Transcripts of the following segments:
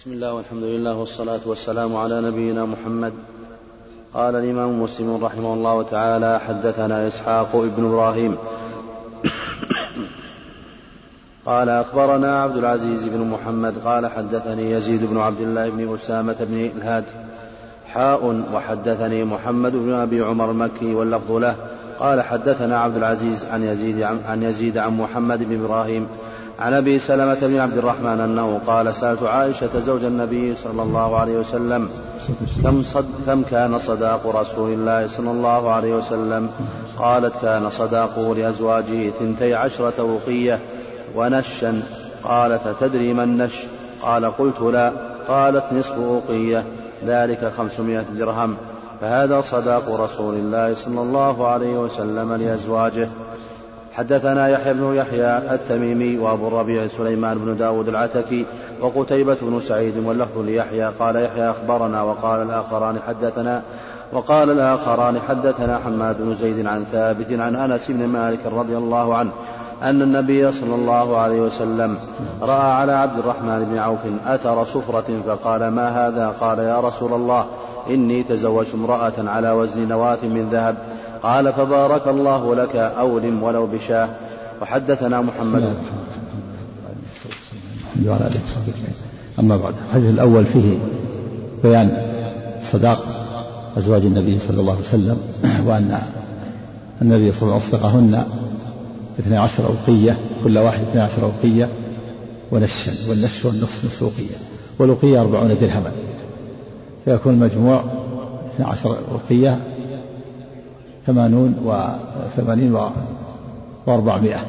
بسم الله والحمد لله والصلاة والسلام على نبينا محمد قال الإمام مسلم رحمه الله تعالى حدثنا إسحاق ابن إبراهيم قال أخبرنا عبد العزيز بن محمد قال حدثني يزيد بن عبد الله بن أسامة بن الهاد حاء وحدثني محمد بن أبي عمر المكي واللفظ له قال حدثنا عبد العزيز عن يزيد عن يزيد عن محمد بن إبراهيم عن أبي سلمة بن عبد الرحمن أنه قال سألت عائشة زوج النبي صلى الله عليه وسلم كم صد كم كان صداق رسول الله صلى الله عليه وسلم؟ قالت كان صداقه لأزواجه ثنتي عشرة وقيه ونشا. قالت تدري ما النش قال قلت لا. قالت نصف وقيه ذلك خمسمائة درهم. فهذا صداق رسول الله صلى الله عليه وسلم لأزواجه. حدثنا يحيى بن يحيى التميمي وابو الربيع سليمان بن داود العتكي وقتيبة بن سعيد واللفظ ليحيى قال يحيى أخبرنا وقال الآخران حدثنا وقال الآخران حدثنا حماد بن زيد عن ثابت عن أنس بن مالك رضي الله عنه أن النبي صلى الله عليه وسلم رأى على عبد الرحمن بن عوف أثر صفرة فقال ما هذا؟ قال يا رسول الله إني تزوجت امرأة على وزن نواة من ذهب قال فبارك الله لك أولم ولو بشاه. وحدثنا محمد. أما بعد الحديث الأول فيه بيان صداق أزواج النبي صلى الله عليه وسلم وأن النبي صلى الله عليه وسلم أصدقهن اثني عشر أوقية كل واحد اثني عشر أوقية ونشا والنش والنصف نصف أوقية والأوقية أربعون درهما. فيكون المجموع اثني عشر أوقية ثمانون وثمانين وأربعمائة.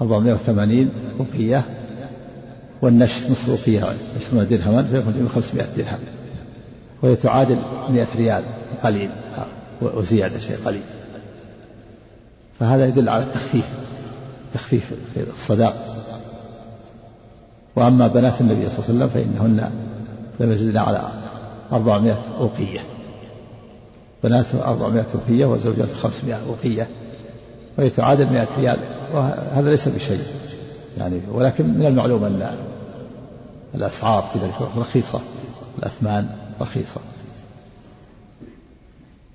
أربعمائة وثمانين أوقية والنش نصف أوقية عشرون درهما فيكون خمسمائة درهم. وهي تعادل مئة ريال قليل. وزيادة شيء قليل. فهذا يدل على التخفيف. تخفيف في الصداق. وأما بنات النبي صلى الله عليه وسلم فإنهن لم يزدن على أربعمائة أوقية بناته أربعمائة أوقية وزوجاته خمسمائة أوقية وهي تعادل مائة ريال وهذا ليس بشيء يعني ولكن من المعلوم أن الأسعار في ذلك رخيصة الأثمان رخيصة.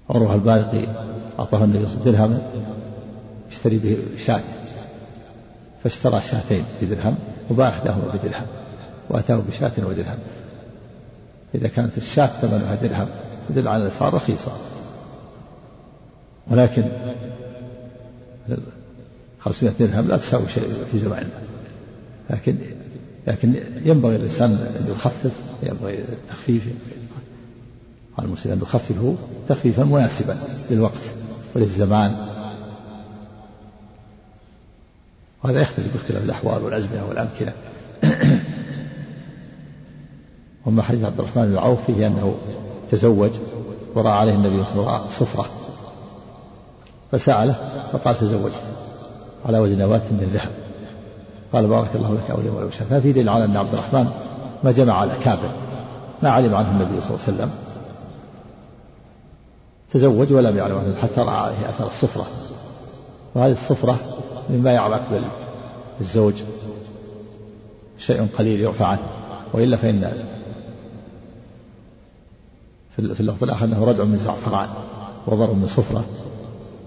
عمرها البالغ أعطاه النبي صلى الله عليه وسلم درهما يشتري به شاة فاشترى شاتين بدرهم وباع إحداهما بدرهم وأتاه بشاة ودرهم. إذا كانت الشاة ثمنها درهم يدل على الأسعار رخيصة. ولكن 500 درهم لا تساوي شيء في زماننا لكن لكن ينبغي الإنسان أن يخفف ينبغي التخفيف. على المسلم أن يخففه تخفيفا مناسبا للوقت وللزمان. وهذا يختلف باختلاف الأحوال والأزمنة والأمكنة. وأما حديث عبد الرحمن بن عوف فيه أنه تزوج ورأى عليه النبي صلى الله عليه وسلم صفرة. فسأله فقال تزوجت على وزن نواة من ذهب. قال بارك الله لك أولي ولو شاء ففي دليل على أن عبد الرحمن ما جمع الأكابر ما علم عنه النبي صلى الله عليه وسلم. تزوج ولم يعلم عنه حتى رأى عليه أثر الصفرة. وهذه الصفرة مما يعلق بالزوج. شيء قليل يعفى عنه. وإلا فإن في اللفظ الآخر أنه ردع من زعفران وضرب من صفرة.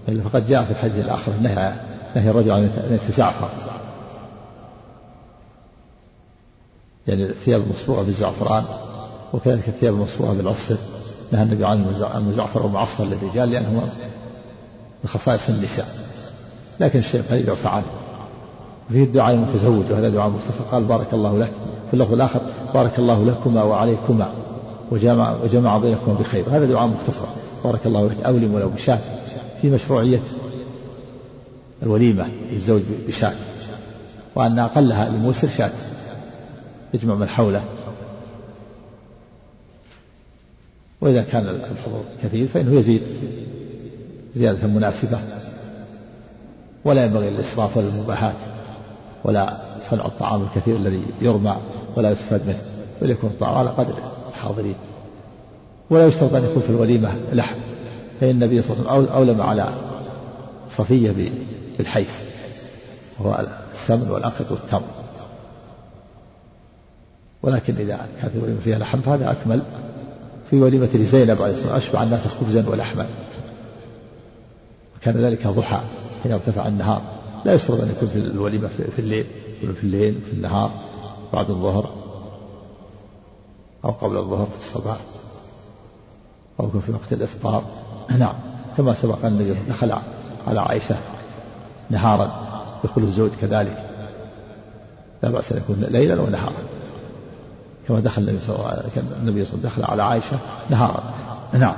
فقد جاء في الحديث الآخر نهي نهي الرجل أن يتزعفر يعني الثياب المصفوغة بالزعفران وكذلك الثياب المصفوغة بالعصفر. نهى النبي عن المزعفر والمعصفر للرجال لأنه من خصائص النساء. لكن الشيء قليل يعفى عنه فيه الدعاء المتزوج وهذا دعاء مختصر. قال بارك الله لك. في اللفظ الآخر بارك الله لكما وعليكما وجمع وجمع بينكما بخير. هذا دعاء مختصر. بارك الله لك. أولم ولو بشاة في مشروعية الوليمة للزوج بشاة وأن أقلها الموسر شاة يجمع من حوله. وإذا كان الحضور كثير فإنه يزيد زيادة مناسبة ولا ينبغي الإسراف ولا المباحات ولا صنع الطعام الكثير الذي يرمى ولا يستفاد منه بل يكون الطعام على قدر الحاضرين. ولا يشترط أن يكون في الوليمة لحم. فإن النبي صلى الله عليه وسلم أولم على صفية بالحيث وهو السمن والأقط والتمر. ولكن إذا كانت الوليمة فيها لحم فهذا أكمل في وليمة لزينب عليه الصلاة أشبع الناس خبزا ولحما. وكان ذلك ضحى حين ارتفع النهار. لا يشترط أن يكون في الوليمة في الليل يكون في الليل في النهار بعد الظهر أو قبل الظهر في الصباح أو يكون في وقت الإفطار. نعم كما سبق أن النبي دخل على عائشة نهارا دخول الزوج كذلك. لا بأس أن يكون ليلا ونهارا. كما دخل النبي صلى الله عليه وسلم النبي صلى الله عليه وسلم دخل على عائشة نهارا. نعم.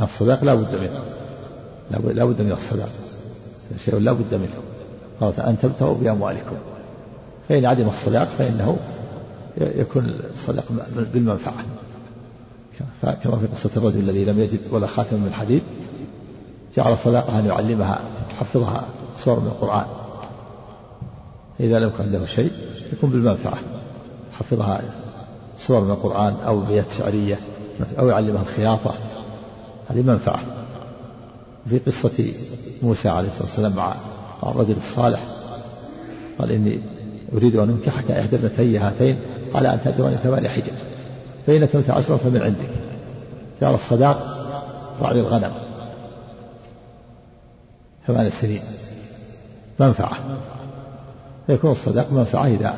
الصداق لا بد منه. لا بد من الصداق. شيء لا بد منه. قال أن تبتغوا بأموالكم. فإن عدم الصداق فإنه يكون الصداق بالمنفعة. كما في قصة الرجل الذي لم يجد ولا خاتم من حديد جعل صداقة أن يعلمها يحفظها سور من القرآن. إذا لم يكن عنده شيء يكون بالمنفعة يحفظها سور من القرآن أو بيت شعرية أو يعلمها الخياطة. هذه منفعة. في قصة موسى عليه الصلاة والسلام مع الرجل الصالح قال إني أريد أن أنكحك إحدى ابنتي هاتين قال أن تأجرني ثمانية حجج. فإن أتممت عشرا فمن عندك. جعل الصداق راعي الغنم. ثمان سنين منفعة. فيكون الصداق منفعة إذا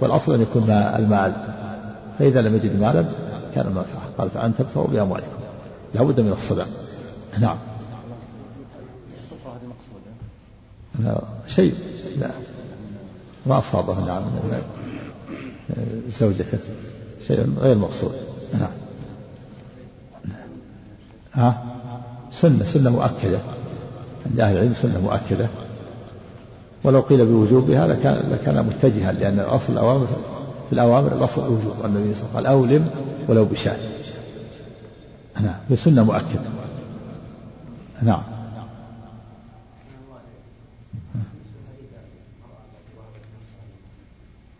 والأصل أن يكون المال. فإذا لم يجد مالا كان منفعة. قال فأن تبتغوا بأموالكم. لا بد من الصداق. نعم. شيء. لا. ما أصابه نعم. زوجته. شيء غير مقصود. نعم. ها؟ سنة سنة مؤكدة. عند أهل العلم سنة مؤكدة. ولو قيل بوجوبها لكان لكان متجها لأن الأصل الأوامر في الأوامر الأصل الوجوب. النبي صلى الله عليه وسلم قال أولم ولو بشاة نعم. هي سنة مؤكدة. نعم.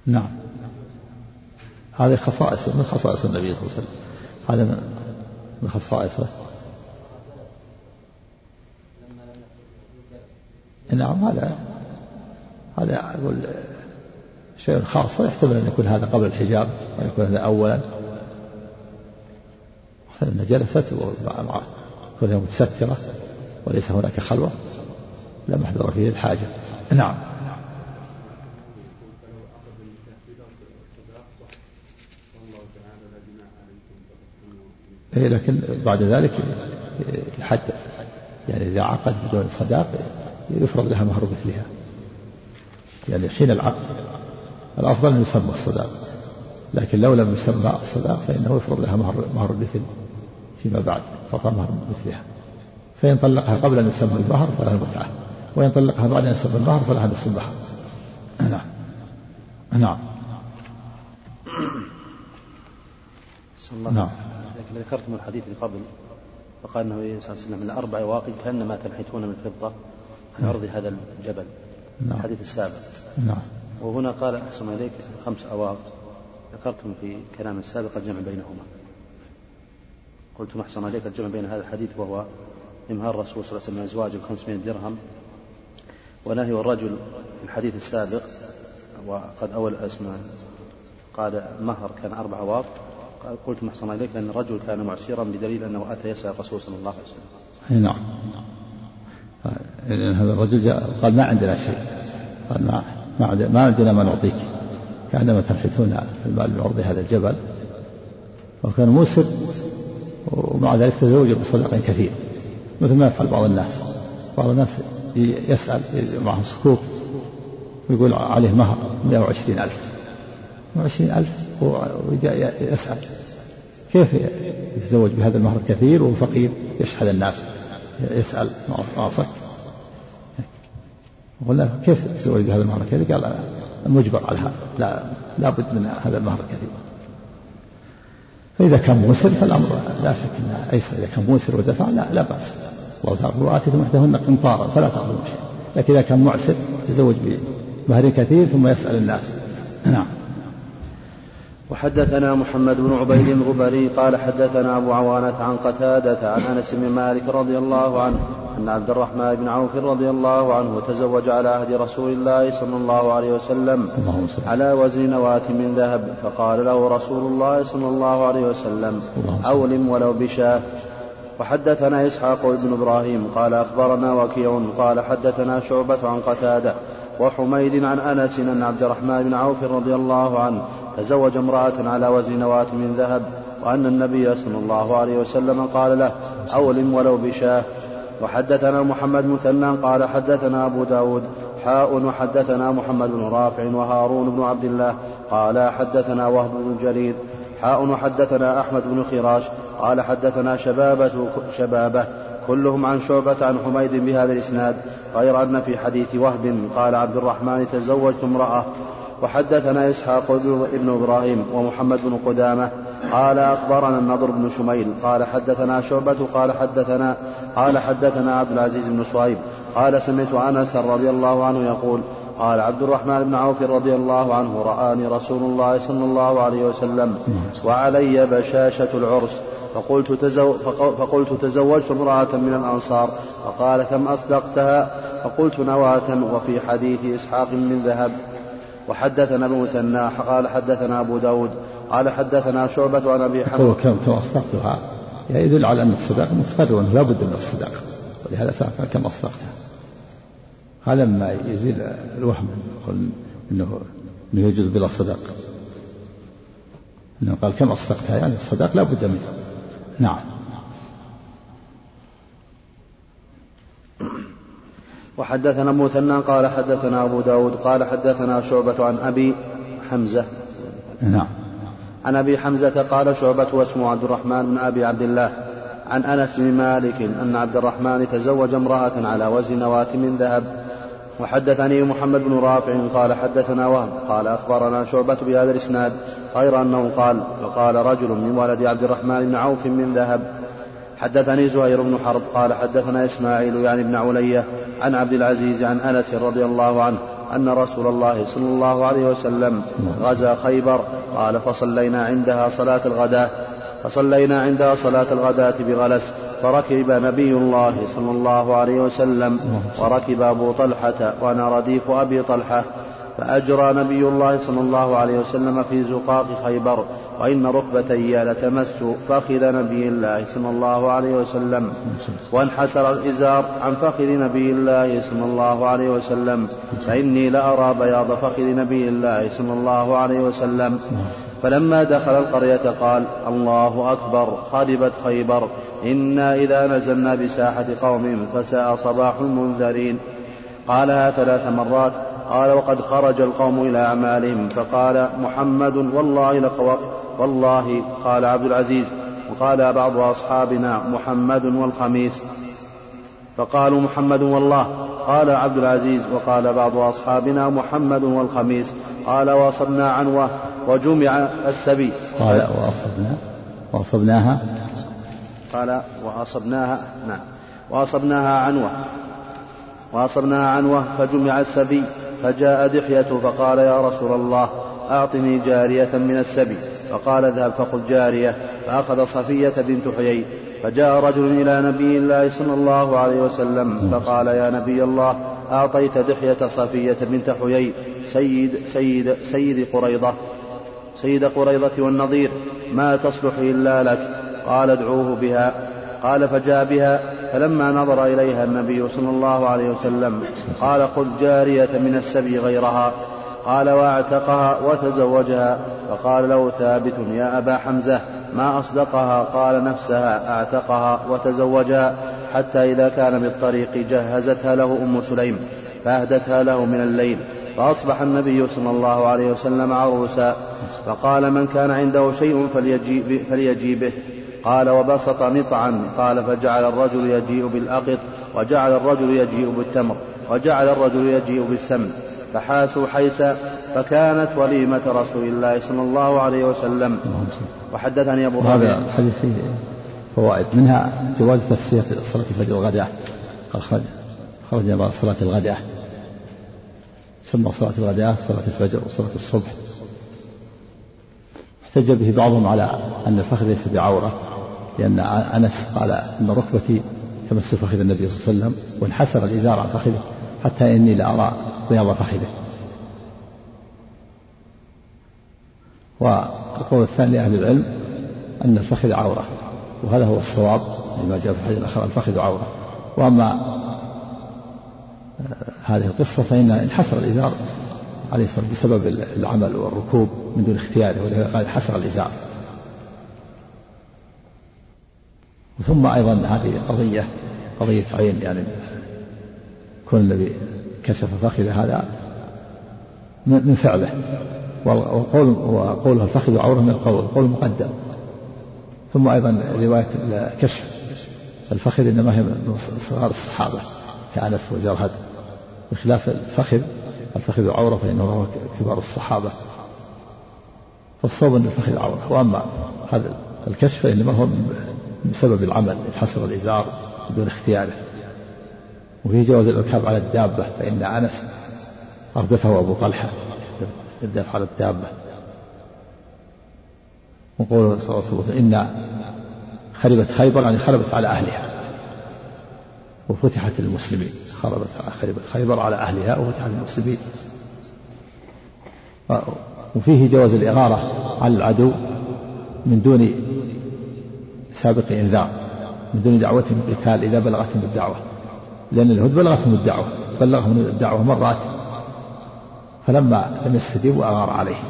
نعم. هذه خصائص من خصائص النبي صلى الله عليه وسلم؟ هذا من خصائصه. نعم هذا هذا أقول شيء خاص ويحتمل أن يكون هذا قبل الحجاب وأن يكون هذا أولا. أن جلست مع كونها متسترة وليس هناك خلوة. لا محذور فيه الحاجة. نعم. لكن بعد ذلك يحدد يعني إذا عقد بدون صداق يفرض لها مهر مثلها. يعني حين العقد الأفضل أن يسمى الصداق. لكن لو لم يسمى الصداق فإنه يفرض لها مهر مهر مثل فيما بعد تعطى مهر مثلها. فإن طلقها قبل أن يسمى المهر فلها المتعة وإن طلقها بعد أن يسمى المهر فلها نصف المهر. نعم. نعم. نعم. لكن ذكرتم الحديث اللي قبل فقال النبي صلى الله عليه وسلم من أربع واقع كأنما تنحتون من فضة في عرض هذا الجبل نعم. الحديث السابق. نعم. وهنا قال أحسن إليك خمس أواق ذكرتم في كلام السابق الجمع بينهما. قلتم أحسن إليك الجمع بين هذا الحديث وهو إمهار الرسول صلى الله عليه وسلم من أزواجه 500 درهم ونهي الرجل في الحديث السابق وقد أول اسمه قال مهر كان أربع أواق قلت أحسن إليك أن الرجل كان معسرا بدليل أنه أتى يسأل الرسول صلى الله عليه وسلم. نعم لأن هذا الرجل جاء قال ما عندنا شيء. قال ما ما, عندنا ما نعطيك. كأنما تنحتون في المال بعرض هذا الجبل. وكان موسر ومع ذلك تزوج بصدق كثير مثل ما يفعل بعض الناس. بعض الناس يسأل معه صكوك ويقول عليه مهر 120 ألف. 120 ألف ويسأل كيف يتزوج بهذا المهر الكثير وهو فقير يشحذ الناس يسأل راسك قلنا كيف تزوج بهذا المهر الكثير قال المجبر على هذا لا لابد من هذا المهر الكثير فإذا كان موسر فالأمر لا شك أنه أيسر. إذا كان موسر ودفع لا لا بأس. الله تعالى وآتيتم إحداهن قنطارا فلا تأخذوا شيء لكن إذا كان معسر يتزوج بمهر كثير ثم يسأل الناس. نعم. وحدثنا محمد بن عبيد الغبري قال حدثنا أبو عوانة عن قتادة عن أنس بن مالك رضي الله عنه أن عبد الرحمن بن عوف رضي الله عنه تزوج على عهد رسول الله صلى الله عليه وسلم على وزن نواة من ذهب. فقال له رسول الله صلى الله عليه وسلم أولم ولو بشاه وحدثنا إسحاق بن إبراهيم قال أخبرنا وكيع قال حدثنا شعبة عن قتادة وحميد عن أنس أن عبد الرحمن بن عوف رضي الله عنه تزوج امرأة على وزن نواة من ذهب وأن النبي صلى الله عليه وسلم قال له أولم ولو بشاه. وحدثنا محمد مثنى قال حدثنا أبو داود حاء وحدثنا محمد بن رافع وهارون بن عبد الله قال حدثنا وهب بن جرير حاء وحدثنا أحمد بن خراش قال حدثنا شبابة شبابة كلهم عن شعبة عن حميد بهذا الإسناد غير أن في حديث وهب قال عبد الرحمن تزوجت امرأة وحدثنا إسحاق بن إبراهيم ومحمد بن قدامة قال أخبرنا النضر بن شميل قال حدثنا شعبة قال حدثنا قال حدثنا عبد العزيز بن صهيب قال سمعت أنس رضي الله عنه يقول قال عبد الرحمن بن عوف رضي الله عنه رآني رسول الله صلى الله عليه وسلم وعلي بشاشة العرس فقلت, تزو فقلت تزوجت امرأة من الأنصار فقال كم أصدقتها؟ فقلت نواة وفي حديث إسحاق من ذهب وحدثنا ابن مثنى قال حدثنا أبو داود قال حدثنا شعبة عن أبي حمد كم كم أصدقتها؟ يعني يدل على أن الصداق متفرغ لا بد من الصداق ولهذا سأل كم أصدقتها. هذا ما يزيل الوهم انه انه يجوز بلا صداق إنه قال كم أصدقتها؟ يعني الصداق لا بد منه نعم. وحدثنا مثنى قال حدثنا أبو داود قال حدثنا شعبة عن أبي حمزة. نعم. عن أبي حمزة قال شعبة واسمه عبد الرحمن بن أبي عبد الله. عن أنس بن مالك أن عبد الرحمن تزوج امرأة على وزن نواة من ذهب. وحدثني محمد بن رافع قال حدثنا وهب قال أخبرنا شعبة بهذا الإسناد غير أنه قال وقال رجل من ولد عبد الرحمن بن عوف من ذهب. حدثني زهير بن حرب قال حدثنا إسماعيل يعني ابن علية. عن عبد العزيز عن أنس رضي الله عنه أن رسول الله صلى الله عليه وسلم غزا خيبر قال فصلينا عندها صلاة الغداة فصلينا عندها صلاة الغداة بغلس فركب نبي الله صلى الله عليه وسلم وركب أبو طلحة وأنا رديف أبي طلحة فأجرى نبي الله صلى الله عليه وسلم في زقاق خيبر وإن ركبتي لتمس فخذ نبي الله صلى الله عليه وسلم. وانحسر الإزار عن فخذ نبي الله صلى الله عليه وسلم. فإني لأرى بياض فخذ نبي الله صلى الله عليه وسلم. فلما دخل القرية قال الله أكبر خربت خيبر. إنا إذا نزلنا بساحة قوم فساء صباح المنذرين. قالها ثلاث مرات قال وقد خرج القوم إلى أعمالهم فقال محمد والله لقو والله قال عبد العزيز وقال بعض أصحابنا محمد والخميس. فقالوا محمد والله قال عبد العزيز وقال بعض أصحابنا محمد والخميس. قال واصبنا عنوة وجمع السبي. قال واصبنا واصبناها؟ قال واصبناها نعم. واصبناها عنوة واصبناها عنوة فجمع السبي. فجاء دحية فقال يا رسول الله أعطني جارية من السبي. فقال اذهب فخذ جارية. فأخذ صفية بنت حيي. فجاء رجل إلى نبي الله صلى الله عليه وسلم فقال يا نبي الله أعطيت دحية صفية بنت حيي. سيد سيد سيد قريضة. سيد قريضة والنظير. ما تصلح إلا لك. قال ادعوه بها. قال فجاء بها فلما نظر إليها النبي صلى الله عليه وسلم قال خذ جارية من السبي غيرها. قال واعتقها وتزوجها فقال له ثابت يا أبا حمزة ما أصدقها؟ قال نفسها أعتقها وتزوجها حتى إذا كان بالطريق جهزتها له أم سليم فأهدتها له من الليل فأصبح النبي صلى الله عليه وسلم عروسا. فقال من كان عنده شيء فليجيب, فليجي به. قال وبسط نطعا قال فجعل الرجل يجيء بالأقط وجعل الرجل يجيء بالتمر وجعل الرجل يجيء بالسمن فحاسوا حيسا فكانت وليمة رسول الله صلى الله عليه وسلم. وحدثني أبو هذا الحديث فيه فوائد منها جواز تسمية صلاة الفجر والغداء. خرج خرج صلاة الغداء. سمى صلاة الغداء صلاة الفجر وصلاة الصبح. احتج به بعضهم على أن الفخذ ليس بعورة. لأن أنس قال أن ركبتي تمس فخذ النبي صلى الله عليه وسلم وانحسر الإزار عن فخذه حتى إني لأرى بياض فخذه. والقول الثاني لأهل العلم أن الفخذ عورة وهذا هو الصواب لما جاء في الحديث الآخر الفخذ عورة. وأما آه، هذه القصة فإن انحسر الإزار عليه الصلاة بسبب العمل والركوب من دون اختياره ولهذا قال انحسر الإزار. ثم أيضا هذه قضية قضية عين يعني كون الذي كشف فخذ هذا من فعله. وقول وقوله الفخذ عورة من القول القول مقدم. ثم أيضا رواية كشف الفخذ إنما هي من صغار الصحابة كأنس وجرهد. بخلاف الفخذ الفخذ عورة فإنه هو كبار الصحابة. فالصوب أن الفخذ عورة. وأما هذا الكشف فإنما هو بسبب العمل حصر الإزار بدون اختياره. وفي جواز الإركاب على الدابة فإن أنس أردفه أبو طلحة الدفع على الدابة. وقوله صلى الله عليه وسلم إن خربت خيبر يعني خربت على أهلها. وفتحت للمسلمين. خربت خربت خيبر على أهلها وفتحت للمسلمين. وفيه جواز الإغارة على العدو من دون سابق إنذار من دون دعوتهم بالقتال إذا بلغتهم الدعوة. لأن اليهود بلغتهم الدعوة بلغهم الدعوة مرات فلما لم يستجيبوا أغار عليهم.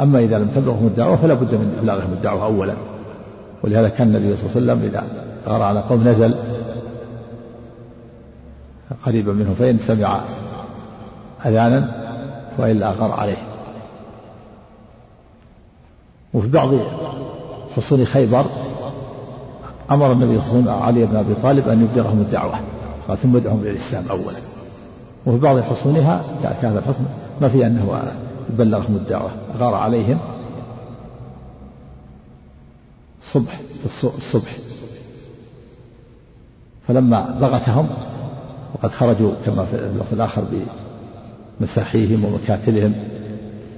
أما إذا لم تبلغهم الدعوة فلا بد من إبلاغهم الدعوة أولا. ولهذا كان النبي صلى الله عليه وسلم إذا أغار على قوم نزل قريبا منهم فإن سمع أذانا وإلا أغار عليه. وفي بعض حصون خيبر أمر النبي صلى الله عليه وسلم علي بن أبي طالب أن يبلغهم الدعوة قال ثم ادعهم إلى الإسلام أولا. وفي بعض حصونها كهذا الحصن ما في أنه بلغهم الدعوة غار عليهم صبح الصبح. فلما ضغتهم وقد خرجوا كما في اللفظ الآخر بمساحيهم ومكاتلهم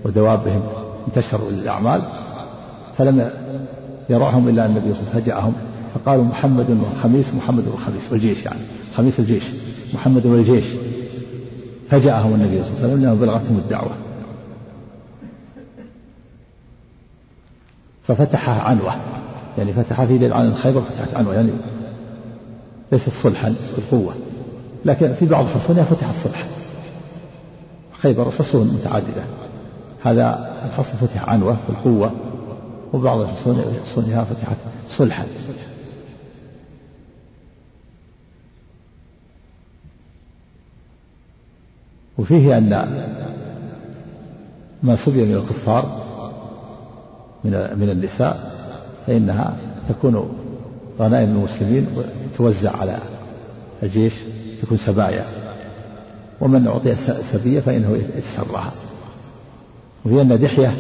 ودوابهم انتشروا للأعمال. فلم يرعهم إلا النبي صلى الله عليه وسلم فجاءهم فقالوا محمد والخميس محمد والخميس والجيش يعني. خميس الجيش محمد والجيش. فجاءهم النبي صلى الله عليه وسلم لأنه بلغتهم الدعوة. ففتحها عنوة يعني فتح في ليل عن خيبر فتحت عنوة يعني ليست صلحا بالقوة لكن في بعض حصونها فتحت صلحا. خيبر حصون متعددة. هذا الحصن فتح عنوة بالقوة. وبعض حصونها فتحت صلحا. وفيه أن ما سبي من الكفار من من النساء فإنها تكون غنائم المسلمين وتوزع على الجيش تكون سبايا. ومن أعطي سبية فإنه يتسرها. وفي أن دحية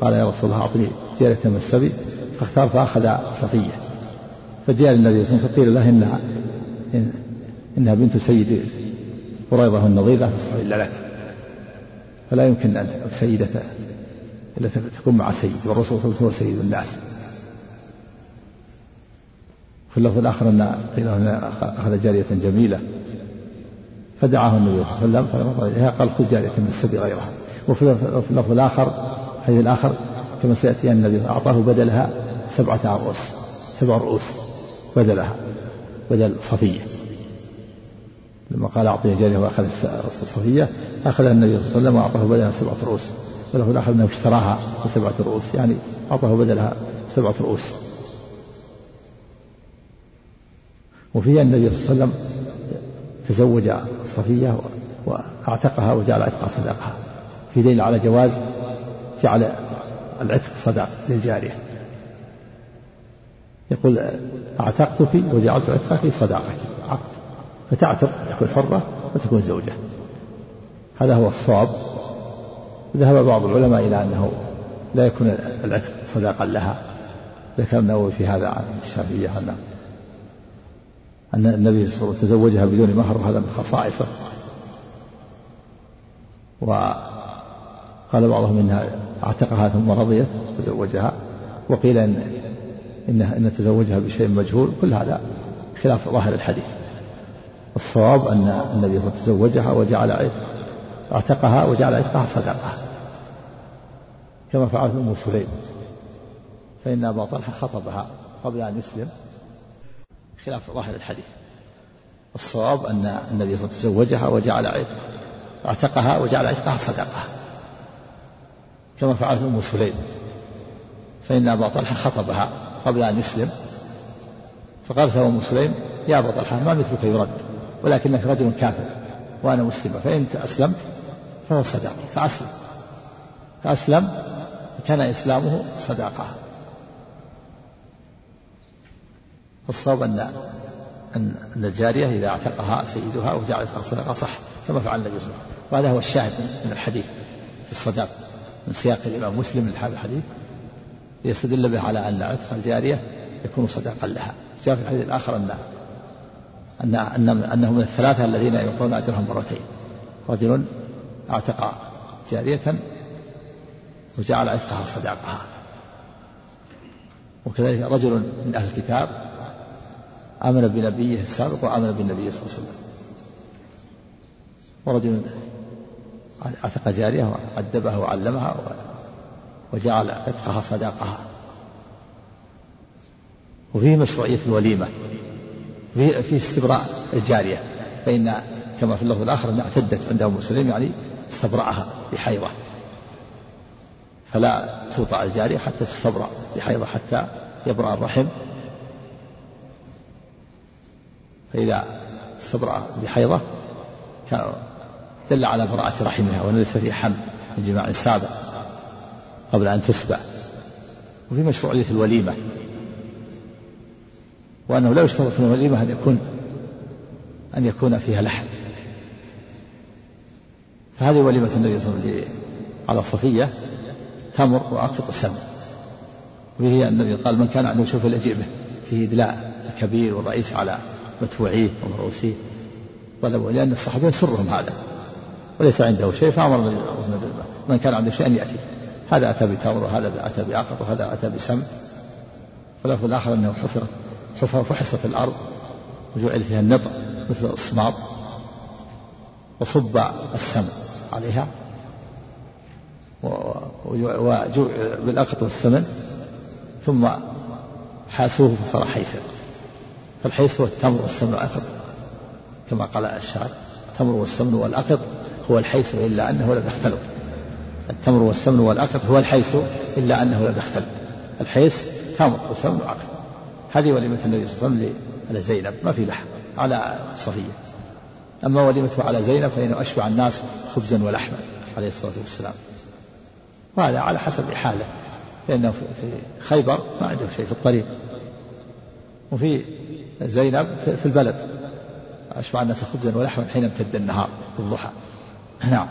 قال يا رسول الله أعطني جارية من السبي فاختار فأخذ صفية. فجاء للنبي صلى الله عليه وسلم فقيل له إنها إنها بنت سيد قريضة النظير لا تصلح إلا لك. فلا يمكن أن سيدة إلا تكون مع سيد والرسول صلى الله عليه وسلم هو سيد الناس. في اللفظ الآخر أن قيل أخذ جارية جميلة. فدعاه النبي صلى الله عليه وسلم قال خذ جارية من السبي غيرها. وفي اللفظ الآخر الحديث الآخر كما سيأتي أن النبي أعطاه بدلها سبعة رؤوس سبع رؤوس بدلها بدل صفية. لما قال أعطيه جارية وأخذ الصفية أخذها النبي صلى الله عليه وسلم وأعطاه بدلها سبعة رؤوس. وله الآخر أنه اشتراها بسبعة رؤوس يعني أعطاه بدلها سبعة رؤوس. وفيها النبي صلى الله عليه وسلم تزوج صفية وأعتقها وجعل عتق صداقها في دليل على جواز جعل العتق صداق للجارية يقول أعتقتك وجعلت عتقك صداقك عقد فتعتق تكون حرة وتكون زوجة. هذا هو الصواب. ذهب بعض العلماء إلى أنه لا يكون العتق صداقا لها. ذكر النووي في هذا عن الشافعية أن أن النبي صلى الله عليه وسلم تزوجها بدون مهر وهذا من خصائصه. و قال بعضهم إنها اعتقها ثم رضيت تزوجها. وقيل إن إنها إن تزوجها بشيء مجهول. كل هذا خلاف ظاهر الحديث. الصواب أن النبي صلى الله عليه وسلم تزوجها وجعل اعتقها وجعل عتقها صدقة. كما فعلت أم سليم. فإن أبا طلحة خطبها قبل أن يسلم. خلاف ظاهر الحديث. الصواب أن النبي صلى الله عليه وسلم تزوجها وجعل اعتقها وجعل عتقها صدقة. كما فعلت أم سليم. فإن أبا طلحة خطبها قبل أن يسلم فقالت له أم سليم يا أبا طلحة ما مثلك يرد ولكنك رجل كافر وأنا مسلمة فإن أسلمت فهو صدقة. فأسلم. فأسلم كان إسلامه صداقة الصواب أن أن الجارية إذا اعتقها سيدها وجعلتها صدقة صح كما فعل النبي صلى الله عليه وسلم. وهذا هو الشاهد من الحديث في الصداق من سياق الإمام مسلم الحديث يستدل به على أن عتق الجارية يكون صداقا لها. جاء في الحديث الآخر أن أن أن أنه من الثلاثة الذين يعطون أجرهم مرتين. رجل أعتق جارية وجعل عتقها صداقها. وكذلك رجل من أهل الكتاب آمن بنبيه السابق وآمن بالنبي صلى الله عليه وسلم. ورجل عتق جارية وأدبها وعلمها وجعل عتقها صداقها. وفيه مشروعية الوليمة في استبراء الجارية. فإن كما في اللفظ الآخر أنها اعتدت عند أم سليم يعني استبرأها بحيضة. فلا توطأ الجارية حتى تستبرأ بحيضة حتى يبرأ الرحم. فإذا استبرأ بحيضة دل على براءة رحمها فيه حمل من جماع سابق قبل أن تسبع. وفي مشروعية الوليمة. وأنه لا يشترط في الوليمة أن يكون أن يكون فيها لحم. فهذه وليمة النبي صلى الله عليه وسلم على صفية تمر وأقط وسم وهي النبي قال من كان عنده شوف الأجيبة فيه إدلاء الكبير والرئيس على متبوعيه ومرؤوسيه. طلبوا لأن الصحابة يسرهم هذا. وليس عنده شيء فأمر من كان عنده شيء أن يأتي. هذا أتى بتمر وهذا أتى بأقط وهذا أتى بسم. واللفظ الآخر أنه حفرت حفر فحصت الأرض وجعل فيها النطع مثل الأصماط وصب السم عليها وجوع بالأقط والثمن ثم حاسوه فصار حيثا. فالحيث هو التمر والسمن والأقط كما قال الشاعر التمر والسمن والأقط هو الحيث إلا أنه لم يختلط. التمر والسمن والأقط هو الحيث إلا أنه لم يختلط. الحيث تمر وسمن وعقد هذه وليمة النبي صلى الله عليه وسلم على زينب ما في لحم على صفية. أما وليمته على زينب فإنه أشبع الناس خبزا ولحما عليه الصلاة والسلام. وهذا على حسب حاله لأنه في خيبر ما عنده شيء في الطريق. وفي زينب في البلد. أشبع الناس خبزا ولحما حين امتد النهار في الضحى. نعم.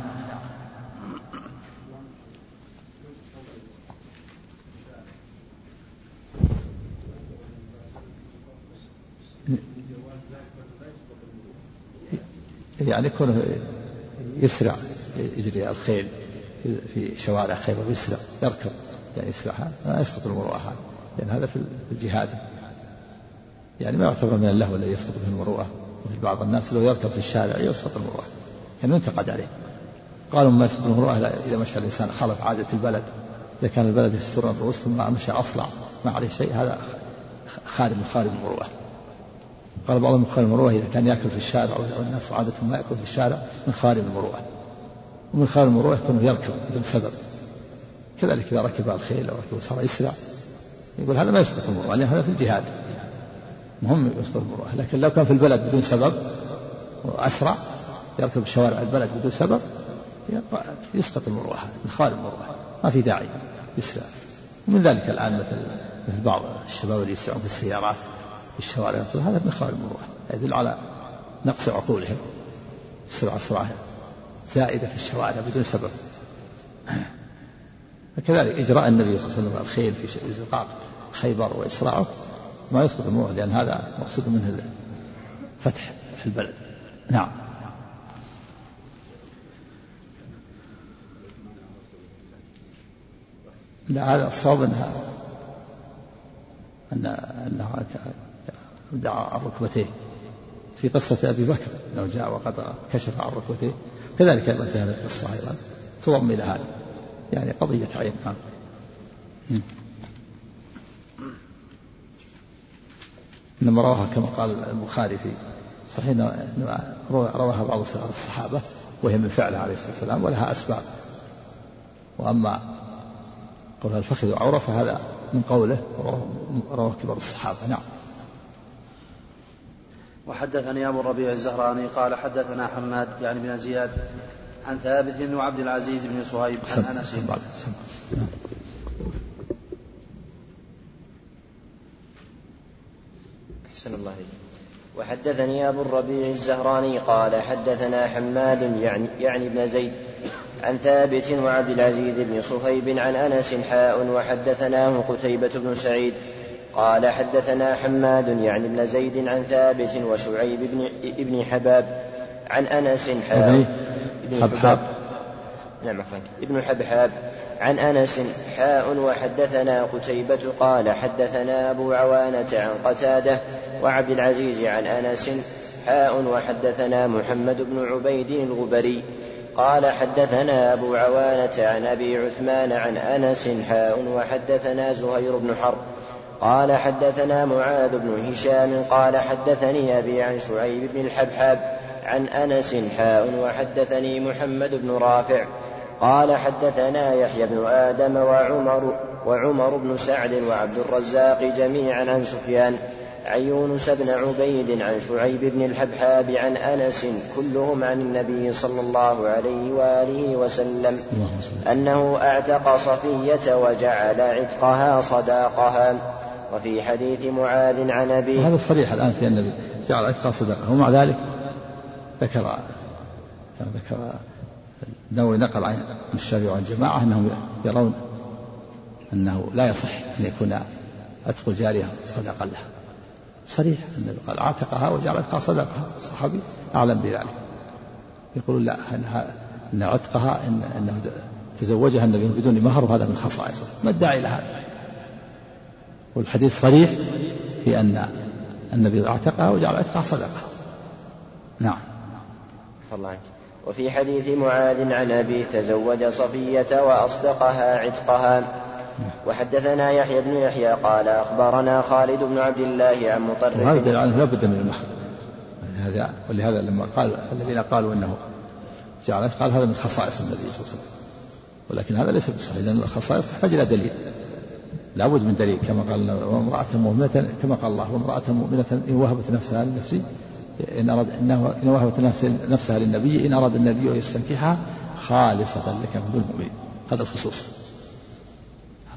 يعني كونه يسرع يجري الخيل في شوارع خيبر يسرع يركض يعني يسرع ما يسقط المروءة هذا لأن هذا في الجهاد. يعني ما يعتبر من اللهو الذي يسقط فيه المروءة مثل بعض الناس لو يركب في الشارع يسقط المروءة. يعني ينتقد عليه. قالوا ما يسقط المروءة إذا مشى الإنسان خالف عادة البلد. إذا كان البلد يستر الرؤوس ثم مشى أصلع ما عليه شيء هذا خارج من خارج المروءة قال بعضهم خارج المروءة إذا كان يأكل في الشارع أو الناس عادتهم ما يأكل في الشارع من خارج المروءة ومن خارج المروءة يكون يركب بدون سبب. كذلك إذا ركب الخيل أو ركب صار يسرع يقول هذا ما يسقط المروءة لأن هذا في الجهاد. مهم يسقط المروءة لكن لو كان في البلد بدون سبب وأسرع يركب شوارع البلد بدون سبب يسقط المروءة خارج المروءة ما في داعي يسرع. ومن ذلك الآن مثل مثل بعض الشباب اللي يسرعون في السيارات في الشوارع هذا من خارج المروءة يدل على نقص عقولهم السرعة سرعة زائدة في الشوارع بدون سبب. فكذلك إجراء النبي صلى الله عليه وسلم الخيل في زقاق خيبر وإسراعه ما يسقط الموت لأن هذا مقصود منه فتح البلد. نعم. لا هذا الصواب انها ان انه دعا عن ركبتيه. في قصة أبي بكر أنه جاء وقد كشف عن ركبتيه. كذلك أيضا في هذه القصة أيضا. تضم إلى هذا. يعني قضية عين نعم إنما رواها كما قال البخاري في صحيح رواها بعض الصحابة وهي من فعله عليه الصلاة والسلام ولها أسباب. وأما قول الفخذ عورة فهذا من قوله رواه كبار الصحابة. نعم. وحدثني أبو الربيع الزهراني قال حدثنا حماد يعني بن زياد عن ثابت بن عبد العزيز بن صهيب عن أنس. أحسن الله وحدثني أبو الربيع الزهراني قال حدثنا حماد يعني, يعني ابن زيد عن ثابت وعبد العزيز بن صهيب عن أنس حاء وحدثناه قتيبة بن سعيد قال حدثنا حماد يعني ابن زيد عن ثابت وشعيب بن ابن حباب عن أنس حاء ابن حباب نعم فرانك ابن حبحاب عن أنس حاء وحدثنا قتيبة قال حدثنا أبو عوانة عن قتادة وعبد العزيز عن أنس حاء وحدثنا محمد بن عبيد الغبري قال حدثنا أبو عوانة عن أبي عثمان عن أنس حاء وحدثنا زهير بن حرب قال حدثنا معاذ بن هشام قال حدثني أبي عن شعيب بن الحبحاب عن أنس حاء وحدثني محمد بن رافع قال حدثنا يحيى بن آدم وعمر وعمر بن سعد وعبد الرزاق جميعا عن سفيان عن يونس بن عبيد عن شعيب بن الحبحاب عن أنس كلهم عن النبي صلى الله عليه وآله وسلم أنه أعتق صفية وجعل عتقها صداقها. وفي حديث معاذ عن أبي هذا صريح الآن في النبي جعل عتق صدقة ومع ذلك ذكر ذكر النووي نقل عن الشافعي وعن جماعة أنهم يرون أنه لا يصح أن يكون عتق الجارية صدقة له. صريح النبي قال عتقها صدقها الصحابي أعلم بذلك. يقولون لا أن عتقها إن أنه تزوجها النبي بدون مهر وهذا من خصائصه. ما ادعي لهذا والحديث صريح في أن النبي أعتقها وجعل عتقها صدقة. نعم. الله عنك وفي حديث معاذ عن أبي تزوج صفية وأصدقها عتقها. وحدثنا يحيى بن يحيى قال أخبرنا خالد بن عبد الله عن مطرف وهذا يعني لا بد من المحر هذا ولهذا لما قال الذين قالوا إنه جعل قال هذا من خصائص النبي صلى الله عليه وسلم. ولكن هذا ليس بصحيح لأن الخصائص تحتاج إلى دليل. لابد من دليل كما قال وامرأة مؤمنة كما قال الله وامرأة مؤمنة إن وهبت نفسها لنفسي إن أراد إنه إن وهبت نفسها للنبي إن أراد النبي أن يستنكحها خالصة لك من دون المؤمنين هذا الخصوص.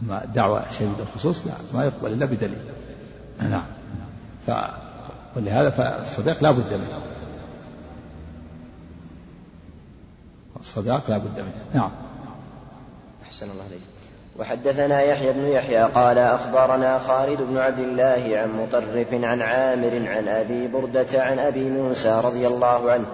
أما دعوة شديد الخصوص لا ما يقبل إلا بدليل. نعم. ف ولهذا فالصداق لا بد منه. الصداق لا بد منه. نعم. أحسن الله عليك وحدثنا يحيى بن يحيى قال أخبرنا خالد بن عبد الله عن مطرف عن عامر عن أبي بردة عن أبي موسى رضي الله عنه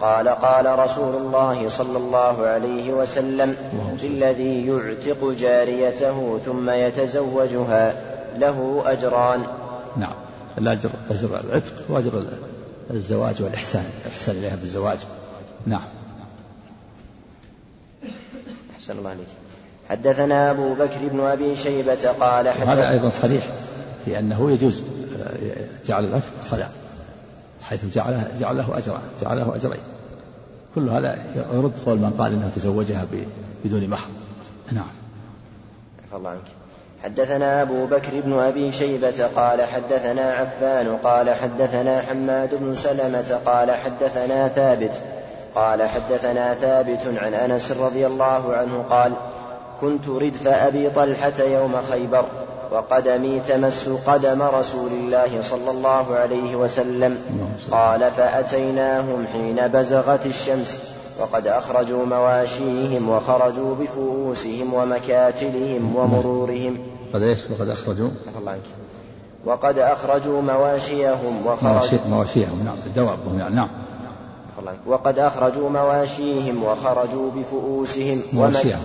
قال قال رسول الله صلى الله عليه وسلم للذي يعتق جاريته ثم يتزوجها له أجران. نعم. الأجر أجر العتق وأجر الزواج والإحسان. الإحسان إليها بالزواج. نعم. أحسن الله عليك حدثنا أبو بكر بن أبي شيبة قال هذا أيضا صريح في أنه يجوز جعل العتق صلاة حيث جعله جعل له أجرا جعل له أجرين. كل هذا يرد قول من قال انه تزوجها بدون محر نعم. الله عنك. حدثنا أبو بكر بن أبي شيبة قال حدثنا عفان قال حدثنا حماد بن سلمة قال حدثنا ثابت قال حدثنا ثابت عن أنس رضي الله عنه قال كنت ردف أبي طلحة يوم خيبر وقدمي تمس قدم رسول الله صلى الله عليه وسلم. قال فأتيناهم حين بزغت الشمس وقد أخرجوا مواشيهم وخرجوا بفؤوسهم ومكاتلهم ومرورهم. قد إيش؟ وقد أخرجوا؟ الله عنك. وقد أخرجوا مواشيهم وخرجوا مواشيهم نعم دوابهم يعني نعم. وقد أخرجوا مواشيهم وخرجوا بفؤوسهم. مواشيهم.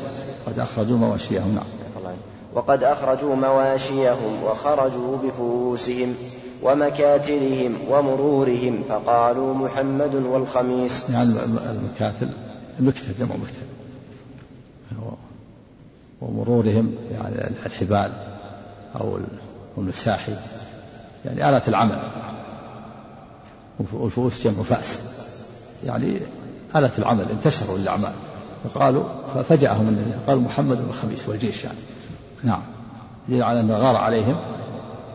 قد أخرجوا مواشيهم نعم. وقد أخرجوا مواشيهم وخرجوا بفؤوسهم ومكاتلهم ومرورهم فقالوا محمد والخميس. يعني المكاتل المكتل جمع مكتل. ومرورهم يعني الحبال أو المساحي يعني آلة العمل. والفؤوس جمع فأس. يعني آلة العمل انتشروا الأعمال. فقالوا ففجأهم النبي قال محمد والخميس والجيش يعني. نعم. دليل على أنه غار عليهم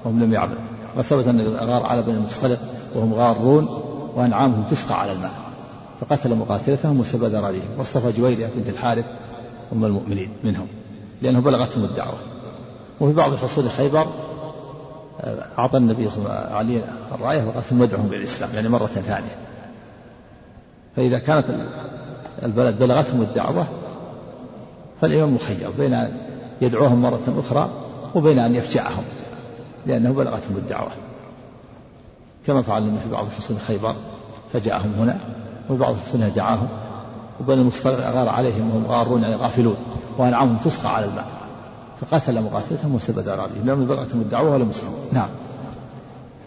وهم لم يعملوا. وثبت أن غار على بني المصطلق وهم غارون وأنعامهم تسقى على الماء. فقتل مقاتلتهم وسبى ذراريهم واصطفى جويرية بنت الحارث أم المؤمنين منهم لأنه بلغتهم الدعوة. وفي بعض حصول خيبر آه، أعطى النبي صلى الله عليه وسلم الراية وقال ثم ادعهم بالإسلام يعني مرة ثانية. فإذا كانت البلد بلغتهم الدعوة فالإمام مخير بين أن يدعوهم مرة أخرى وبين أن يفجعهم لأنه بلغتهم الدعوة. كما فعل في بعض حصون خيبر فجاءهم هنا وفي بعض حصونها دعاهم وبني المصطلق غار عليهم وهم غارون يعني غافلون وأنعامهم تسقى على الماء فقتل مقاتلتهم وسبى ذراريهم لم بلغتهم الدعوة ولا مسلمون نعم.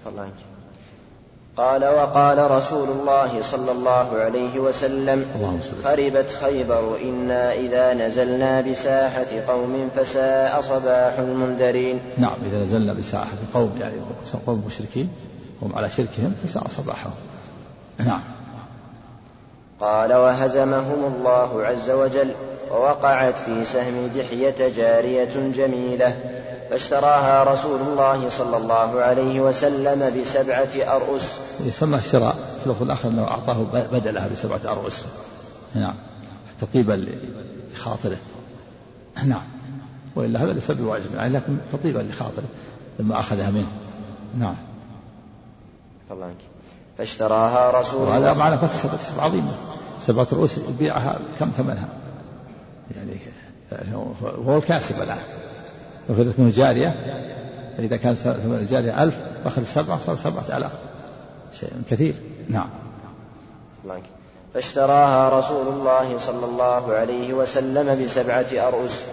الله قال وقال رسول الله صلى الله عليه وسلم خربت خيبر إنا إذا نزلنا بساحة قوم فساء صباح المنذرين. نعم إذا نزلنا بساحة قوم يعني قوم مشركين هم على شركهم فساء صباحهم. نعم. قال وهزمهم الله عز وجل ووقعت في سهم دحية جارية جميلة. فاشتراها رسول الله صلى الله عليه وسلم بسبعة أرؤس يسمى الشراء في اللفظ الآخر أنه أعطاه بدلها بسبعة أرؤس نعم. تطيبا لخاطره. نعم. وإلا هذا ليس بواجب يعني لكن تطيبا لخاطره لما أخذها منه. نعم. الله فاشتراها رسول الله. وهذا معنى مكسب مكسب عظيم. سبعة رؤوس يبيعها كم ثمنها؟ يعني هو الكاسب الآن. وإذا تكون جارية إذا كان ثمن الجارية ألف وأخذ سبعة صار سبعة آلاف. شيء كثير. نعم. فاشتراها رسول الله صلى الله عليه وسلم بسبعة أرؤس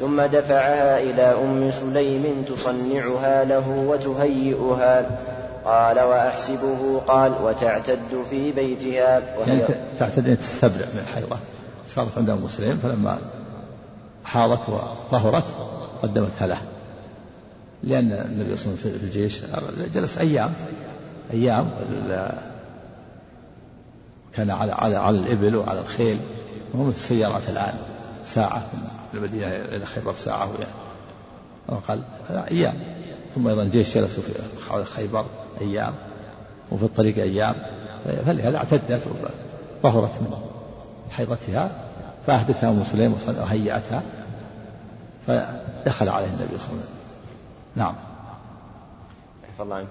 ثم دفعها إلى أم سليم تصنعها له وتهيئها. قال وأحسبه قال وتعتد في بيتها. وهي يعني تعتد السبع من الحيضة صارت عند أم سليم فلما حاضت وطهرت قدمتها له لأن النبي صلى الله عليه وسلم في الجيش جلس أيام أيام كان على على على الإبل وعلى الخيل. وهو مثل السيارات الآن ساعة من المدينة إلى خيبر ساعة ويعني وقال أيام. ثم أيضا الجيش جلسوا في حول خيبر أيام وفي الطريق أيام. فلهذا اعتدت وطهرت من حيضتها فأهدتها أم سليم وهيأتها فدخل عليه النبي صلى الله عليه وسلم. نعم. حفظ الله عنك.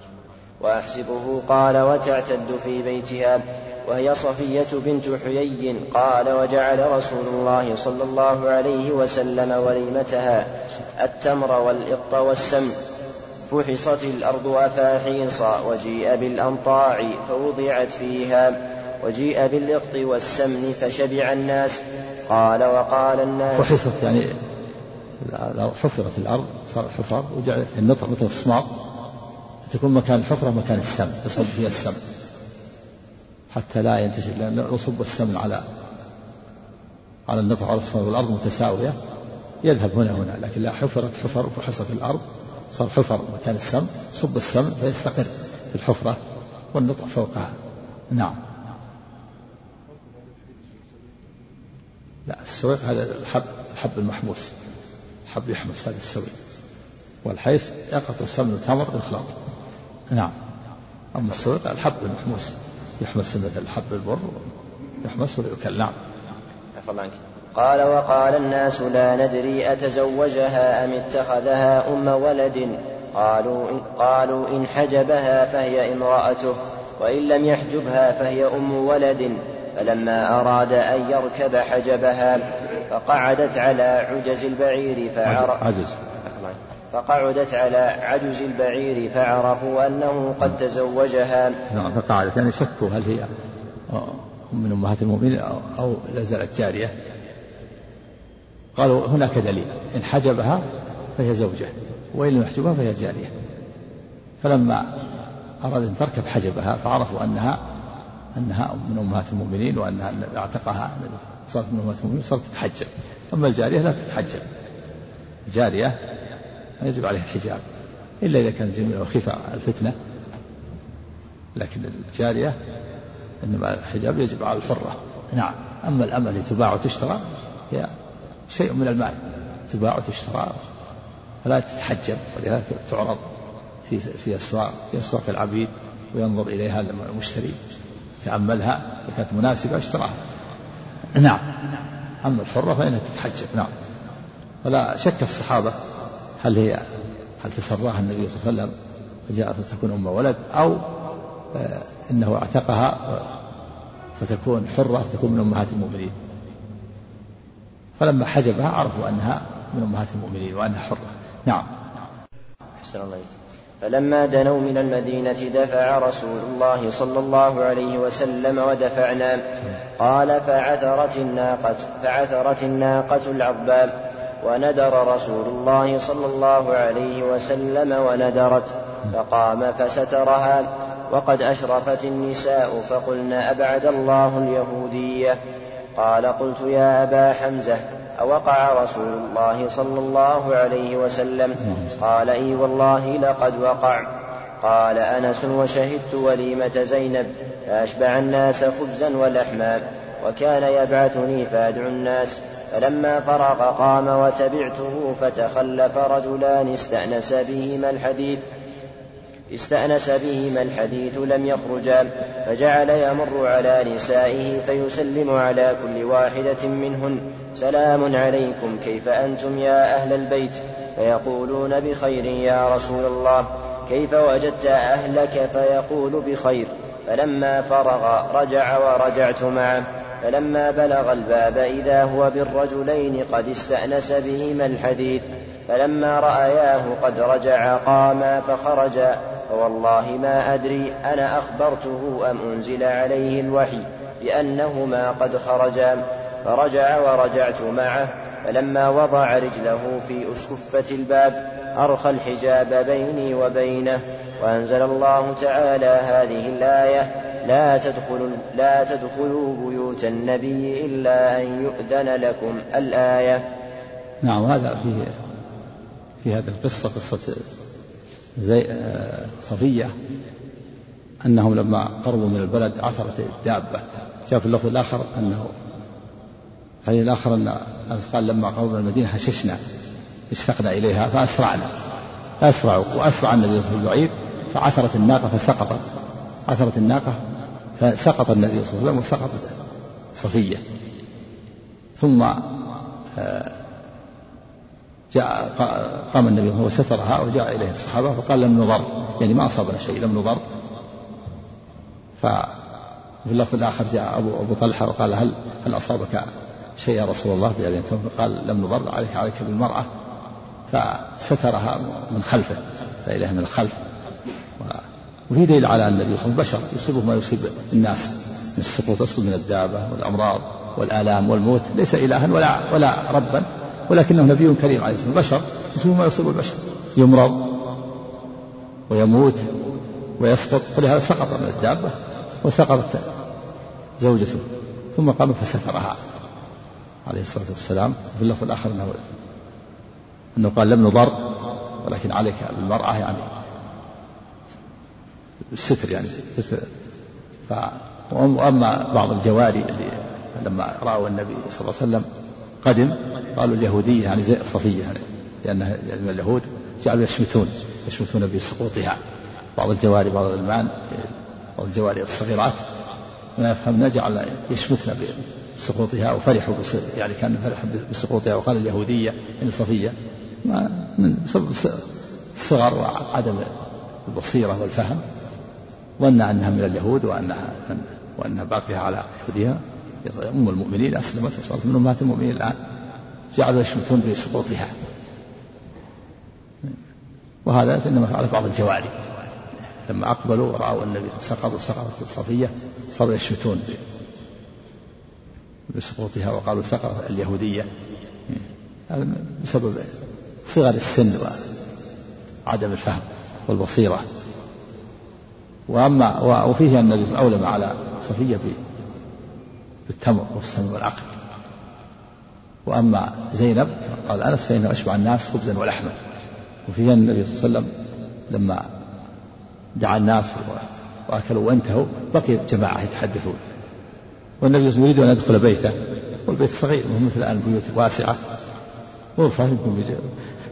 وأحسبه قال وتعتد في بيتها وهي صفية بنت حيي قال وجعل رسول الله صلى الله عليه وسلم وليمتها التمر والإقط والسمن فحصت الأرض أفاحيص وجيء بالأنطاع فوضعت فيها وجيء بالإقط والسمن فشبع الناس. قال وقال الناس فحصت يعني حفرت الأرض صارت حفر وجعلت النطع مثل الصماط تكون مكان الحفرة مكان السم يصب فيها السم. حتى لا ينتشر لأن يصب السمن على على النطع على الصماط والأرض متساوية. يذهب هنا هنا لكن لا حفرت حفر وفحصت الأرض صار حفر مكان السم صب السم فيستقر في الحفرة والنطع فوقها. نعم. لا السويق هذا الحب الحب المحموس حب يحمس هذا السوي والحيس يقطع سمن التمر يخلط نعم. أما السويق الحب المحموس يحمس مثل حب البر يحمس ويؤكل نعم. عنك. قال وقال الناس لا ندري أتزوجها أم اتخذها أم ولد. قالوا إن, قالوا إن حجبها فهي امرأته وإن لم يحجبها فهي أم ولد. فلما أراد أن يركب حجبها فقعدت على عجز البعير فعرف عجز فقعدت على عجز البعير فعرفوا أنه قد تزوجها. نعم فقعدت. يعني شكوا هل هي من أمهات المؤمنين أو, أو لا زالت جارية. قالوا هناك دليل. إن حجبها فهي زوجة وإن لم يحجبها فهي جارية. فلما أراد أن تركب حجبها فعرفوا أنها أنها من أمهات المؤمنين وأنها أعتقها صارت من أمهات المؤمنين صارت تتحجب. أما الجارية لا تتحجب. الجارية يجب عليها الحجاب إلا إذا كانت جميلة وخيفة الفتنة. لكن الجارية إنما الحجاب يجب على الحرة. نعم. أما الأمة التي تباع وتشترى هي شيء من المال. تباع وتشترى فلا تتحجب ولهذا تعرض في في أسواق في أسواق العبيد وينظر إليها المشتري تأملها إذا كانت مناسبة اشتراها. نعم. أما الحرة فإنها تتحجب. نعم. ولا شك الصحابة هل هي هل تسراها النبي صلى الله عليه وسلم فجاء فتكون أم ولد أو آه، إنه اعتقها فتكون حرة فتكون من أمهات المؤمنين. فلما حجبها عرفوا أنها من أمهات المؤمنين وأنها حرة. نعم. أحسن الله فلما دنوا من المدينة دفع رسول الله صلى الله عليه وسلم ودفعنا. قال فعثرت الناقة فعثرت الناقة العظام وندر رسول الله صلى الله عليه وسلم وندرت فقام فسترها. وقد أشرفت النساء فقلن أبعد الله اليهودية. قال قلت يا أبا حمزة أوقع رسول الله صلى الله عليه وسلم. قال إي والله لقد وقع. قال أنس وشهدت وليمة زينب فأشبع الناس خبزا ولحما وكان يبعثني فأدعو الناس فلما فرغ قام وتبعته فتخلف رجلان استأنس بهما الحديث. استأنس بهما الحديث لم يخرجا فجعل يمر على نسائه فيسلم على كل واحدة منهن. سلام عليكم كيف أنتم يا أهل البيت؟ فيقولون بخير يا رسول الله. كيف وجدت أهلك؟ فيقول بخير. فلما فرغ رجع ورجعت معه. فلما بلغ الباب إذا هو بالرجلين قد استأنس بهما الحديث فلما رأياه قد رجع قاما فخرجا فوالله ما أدري أنا أخبرته أم أنزل عليه الوحي بأنهما قد خرجا فرجع ورجعت معه فلما وضع رجله في أسكفة الباب أرخى الحجاب بيني وبينه وأنزل الله تعالى هذه الآية لا تدخلوا لا تدخلوا بيوت النبي إلا أن يؤذن لكم الآية. نعم هذا في في هذه القصة قصة زي آه، صفية أنهم لما قربوا من البلد عثرت الدابة جاء في اللفظ الآخر أنه الحديث الآخر أن قال لما قربوا من المدينة هششنا اشتقنا إليها فأسرعنا. فأسرعوا وأسرع النبي صلى الله عليه وسلم فعثرت الناقة فسقطت. عثرت الناقة فسقط النبي صلى الله عليه وسلم وسقطت صفية. ثم آه، جاء قام النبي وهو سترها وجاء إليه الصحابة فقال لم نضر. يعني ما أصابنا شيء لم نضر. ففي اللفظ الآخر جاء أبو أبو طلحة وقال هل هل أصابك شيء يا رسول الله؟ بأبي فقال لم نضر عليك عليك بالمرأة. فسترها من خلفه فإليه من الخلف. وفي دليل على أن النبي صلى الله عليه وسلم بشر يصيبه ما يصيب الناس. من السقوط يسقط من الدابة والأمراض والآلام والموت. ليس إلها ولا ولا ربا. ولكنه نبي كريم عليه والسلام بشر يصيبه ما يصيب البشر. يمرض ويموت ويسقط ولهذا سقط من الدابة وسقطت زوجته ثم قام فسترها عليه الصلاة والسلام. في اللفظ الآخر أنه أنه قال لم نضر ولكن عليك بالمرأة يعني الستر يعني ف وأما بعض الجواري اللي لما رأوا النبي صلى الله عليه وسلم قدم؟ قالوا اليهودية يعني زي صفية يعني لأنها يعني اليهود جعلوا يشمتون يشمتون بسقوطها. بعض الجواري بعض الألمان بعض الجواري الصغيرات ما يفهمنا جعل يشمتنا بسقوطها وفرحوا يعني كان فرح بسقوطها وقال اليهودية يعني صفية. ما من بسبب الصغر وعدم البصيرة والفهم ظن أنها من اليهود وأنها وأنها باقية على يهودها. أم المؤمنين أسلمت وصارت من أمهات المؤمنين الآن. جعلوا يشمتون بسقوطها. وهذا إنما فعل بعض الجواري. لما أقبلوا ورأوا النبي سقط وسقطت الصفية صاروا يشمتون بسقوطها وقالوا سقطت اليهودية. بسبب صغر السن وعدم الفهم والبصيرة. وأما وفيه أن النبي أولم على صفية بالتمر والسم والعقل. وأما زينب قال أنس فإنه أشبع الناس خبزا ولحما. وفيه أن النبي صلى الله عليه وسلم لما دعا الناس وأكلوا وانتهوا بقي جماعة يتحدثون. والنبي يريد أن يدخل بيته. والبيت صغير مثل الآن البيوت واسعة. غرفة يمكن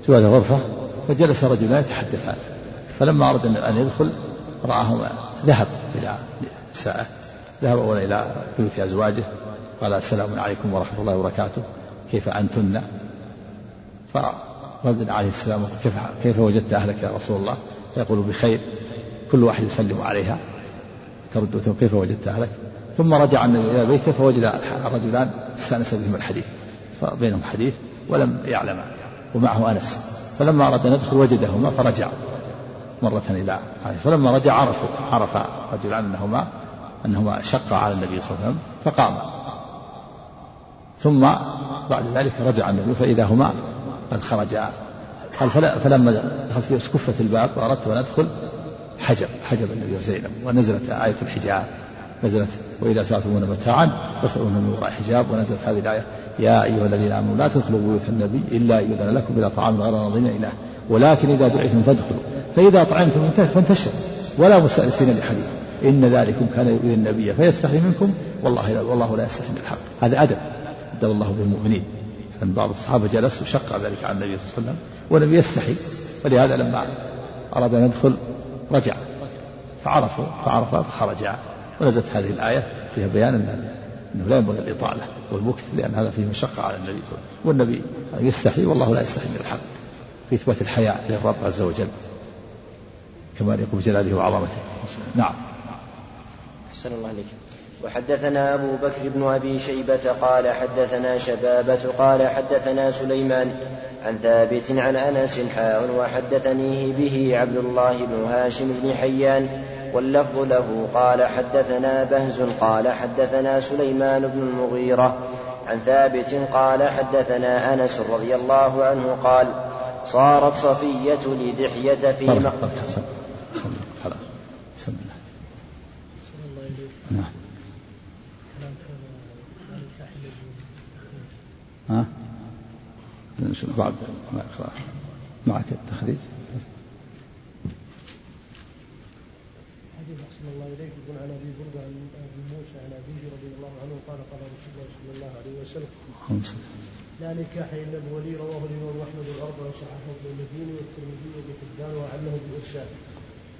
جوال غرفة؟ فجلس رجلان يتحدثان. فلما أراد أن يدخل رآهما ذهب إلى الساعة. ذهب أولا إلى بيوت أزواجه قال السلام عليكم ورحمة الله وبركاته. كيف أنتن؟ فرد عليه السلام كيف, كيف وجدت أهلك يا رسول الله؟ فيقول بخير. كل واحد يسلم عليها. ترد كيف وجدت أهلك؟ ثم رجع النبي إلى بيته فوجد الرجلان استأنس بهم الحديث. فبينهم حديث ولم يعلما ومعه أنس. فلما أراد أن يدخل وجدهما فرجع مرة إلى فلما رجع عرفوا عرف رجلان أنهما أنهما شقا على النبي صلى الله عليه وسلم فقام. ثم بعد ذلك رجع النبي فإذا هما قد خرجا. قال فلما دخلت في الباب وأردت أن أدخل حجب حجب النبي وزينب. ونزلت آية الحجاب. نزلت وإذا سألتمون متاعا فاسألون من وراء حجاب. ونزلت هذه الآية يا أيها الذين آمنوا لا تدخلوا بيوت النبي إلا يؤذن لكم إلى طعام غير ناظرين إله ولكن إذا دعيتم فادخلوا. فإذا طعمتم فانتشروا ولا مستأنسين لحديث. إن ذلكم كان يؤذي النبي فيستحي منكم والله لا والله لا يستحي من الحق. هذا أدب. أدب الله بالمؤمنين. أن بعض الصحابة جلس وشق ذلك على النبي صلى الله عليه وسلم ولم يستحي. ولهذا لما أراد أن يدخل رجع. فعرفوا فعرف فخرجا ونزلت هذه الآية فيها بيان أن أنه لا ينبغي الإطالة والمكث لأن هذا فيه مشقة على النبي صلى الله عليه وسلم. والنبي يستحي والله لا يستحي من الحق. في إثبات الحياء للرب عز وجل كما يليق بجلاله وعظمته. نعم. أحسن الله عليك وحدثنا أبو بكر بن أبي شيبة قال حدثنا شبابة قال حدثنا سليمان عن ثابت عن أنس حاء وحدثنيه به عبد الله بن هاشم بن حيان واللفظ له قال حدثنا بهز قال حدثنا سليمان بن المغيرة عن ثابت قال حدثنا أنس رضي الله عنه قال صارت صفية لدحية في نعم. ها؟ بعد؟ ما معك التخريج؟ حديث أحسن الله إليك يقول عن أبي بردة عن أبي موسى عن أبيه رضي الله عنه قال قال رسول الله صلى الله عليه وسلم لا نكاح إلا بولي رواه الإمام أحمد الأربعة وصححه ابن المديني والترمذي وابن حبان وعله بالإرشاد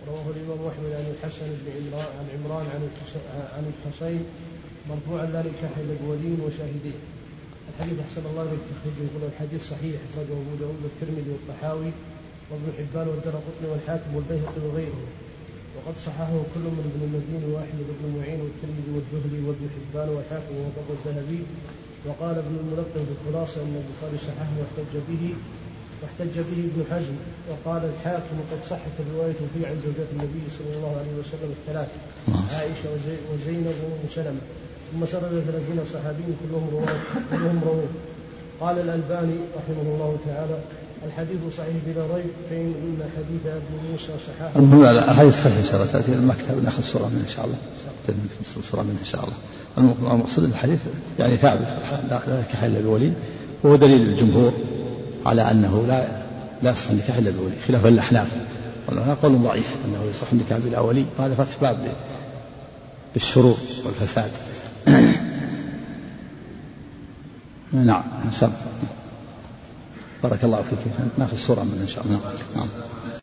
رواه الإمام أحمد عن الحسن بن عمران عن عمران عن عن الحسين. مرفوعا إلا بولي وشاهدين الحديث أحسن الله إليك تخرجه يقول الحديث صحيح. أخرجه أبو داود والترمذي والطحاوي وابن حبان والدرقطني والحاكم والبيهقي وغيره. وقد صححه كل من ابن المديني واحمد بن معين والترمذي والذهلي وابن حبان والحاكم ووافق الذهبي وقال ابن الملقن في الخلاصه أن البخاري صححه واحتج به. واحتج به ابن حزم وقال الحاكم قد صحت الرواية فيه عن زوجات النبي صلى الله عليه وسلم الثلاث عائشة وزينب وأم سلمة. ثم سرد ثلاثين صحابي كلهم رواه كلهم رواه. قال الألباني رحمه الله تعالى الحديث صحيح بلا ريب فإن حديث أبي موسى صحاح. المهم الحديث صحيح إن شاء الله تأتي المكتب نأخذ صورة منه إن شاء الله. صورة منه إن شاء الله. المقصود الحديث يعني ثابت لا نكاح إلا بولي وهو دليل الجمهور. على أنه لا لا يصح النكاح إلا بولي خلاف الأحناف. وهذا قول ضعيف أنه يصح النكاح بلا ولي وهذا فتح باب للشرور والفساد. نعم سم بارك الله فيك. ناخذ صورة منه إن شاء الله. نعم.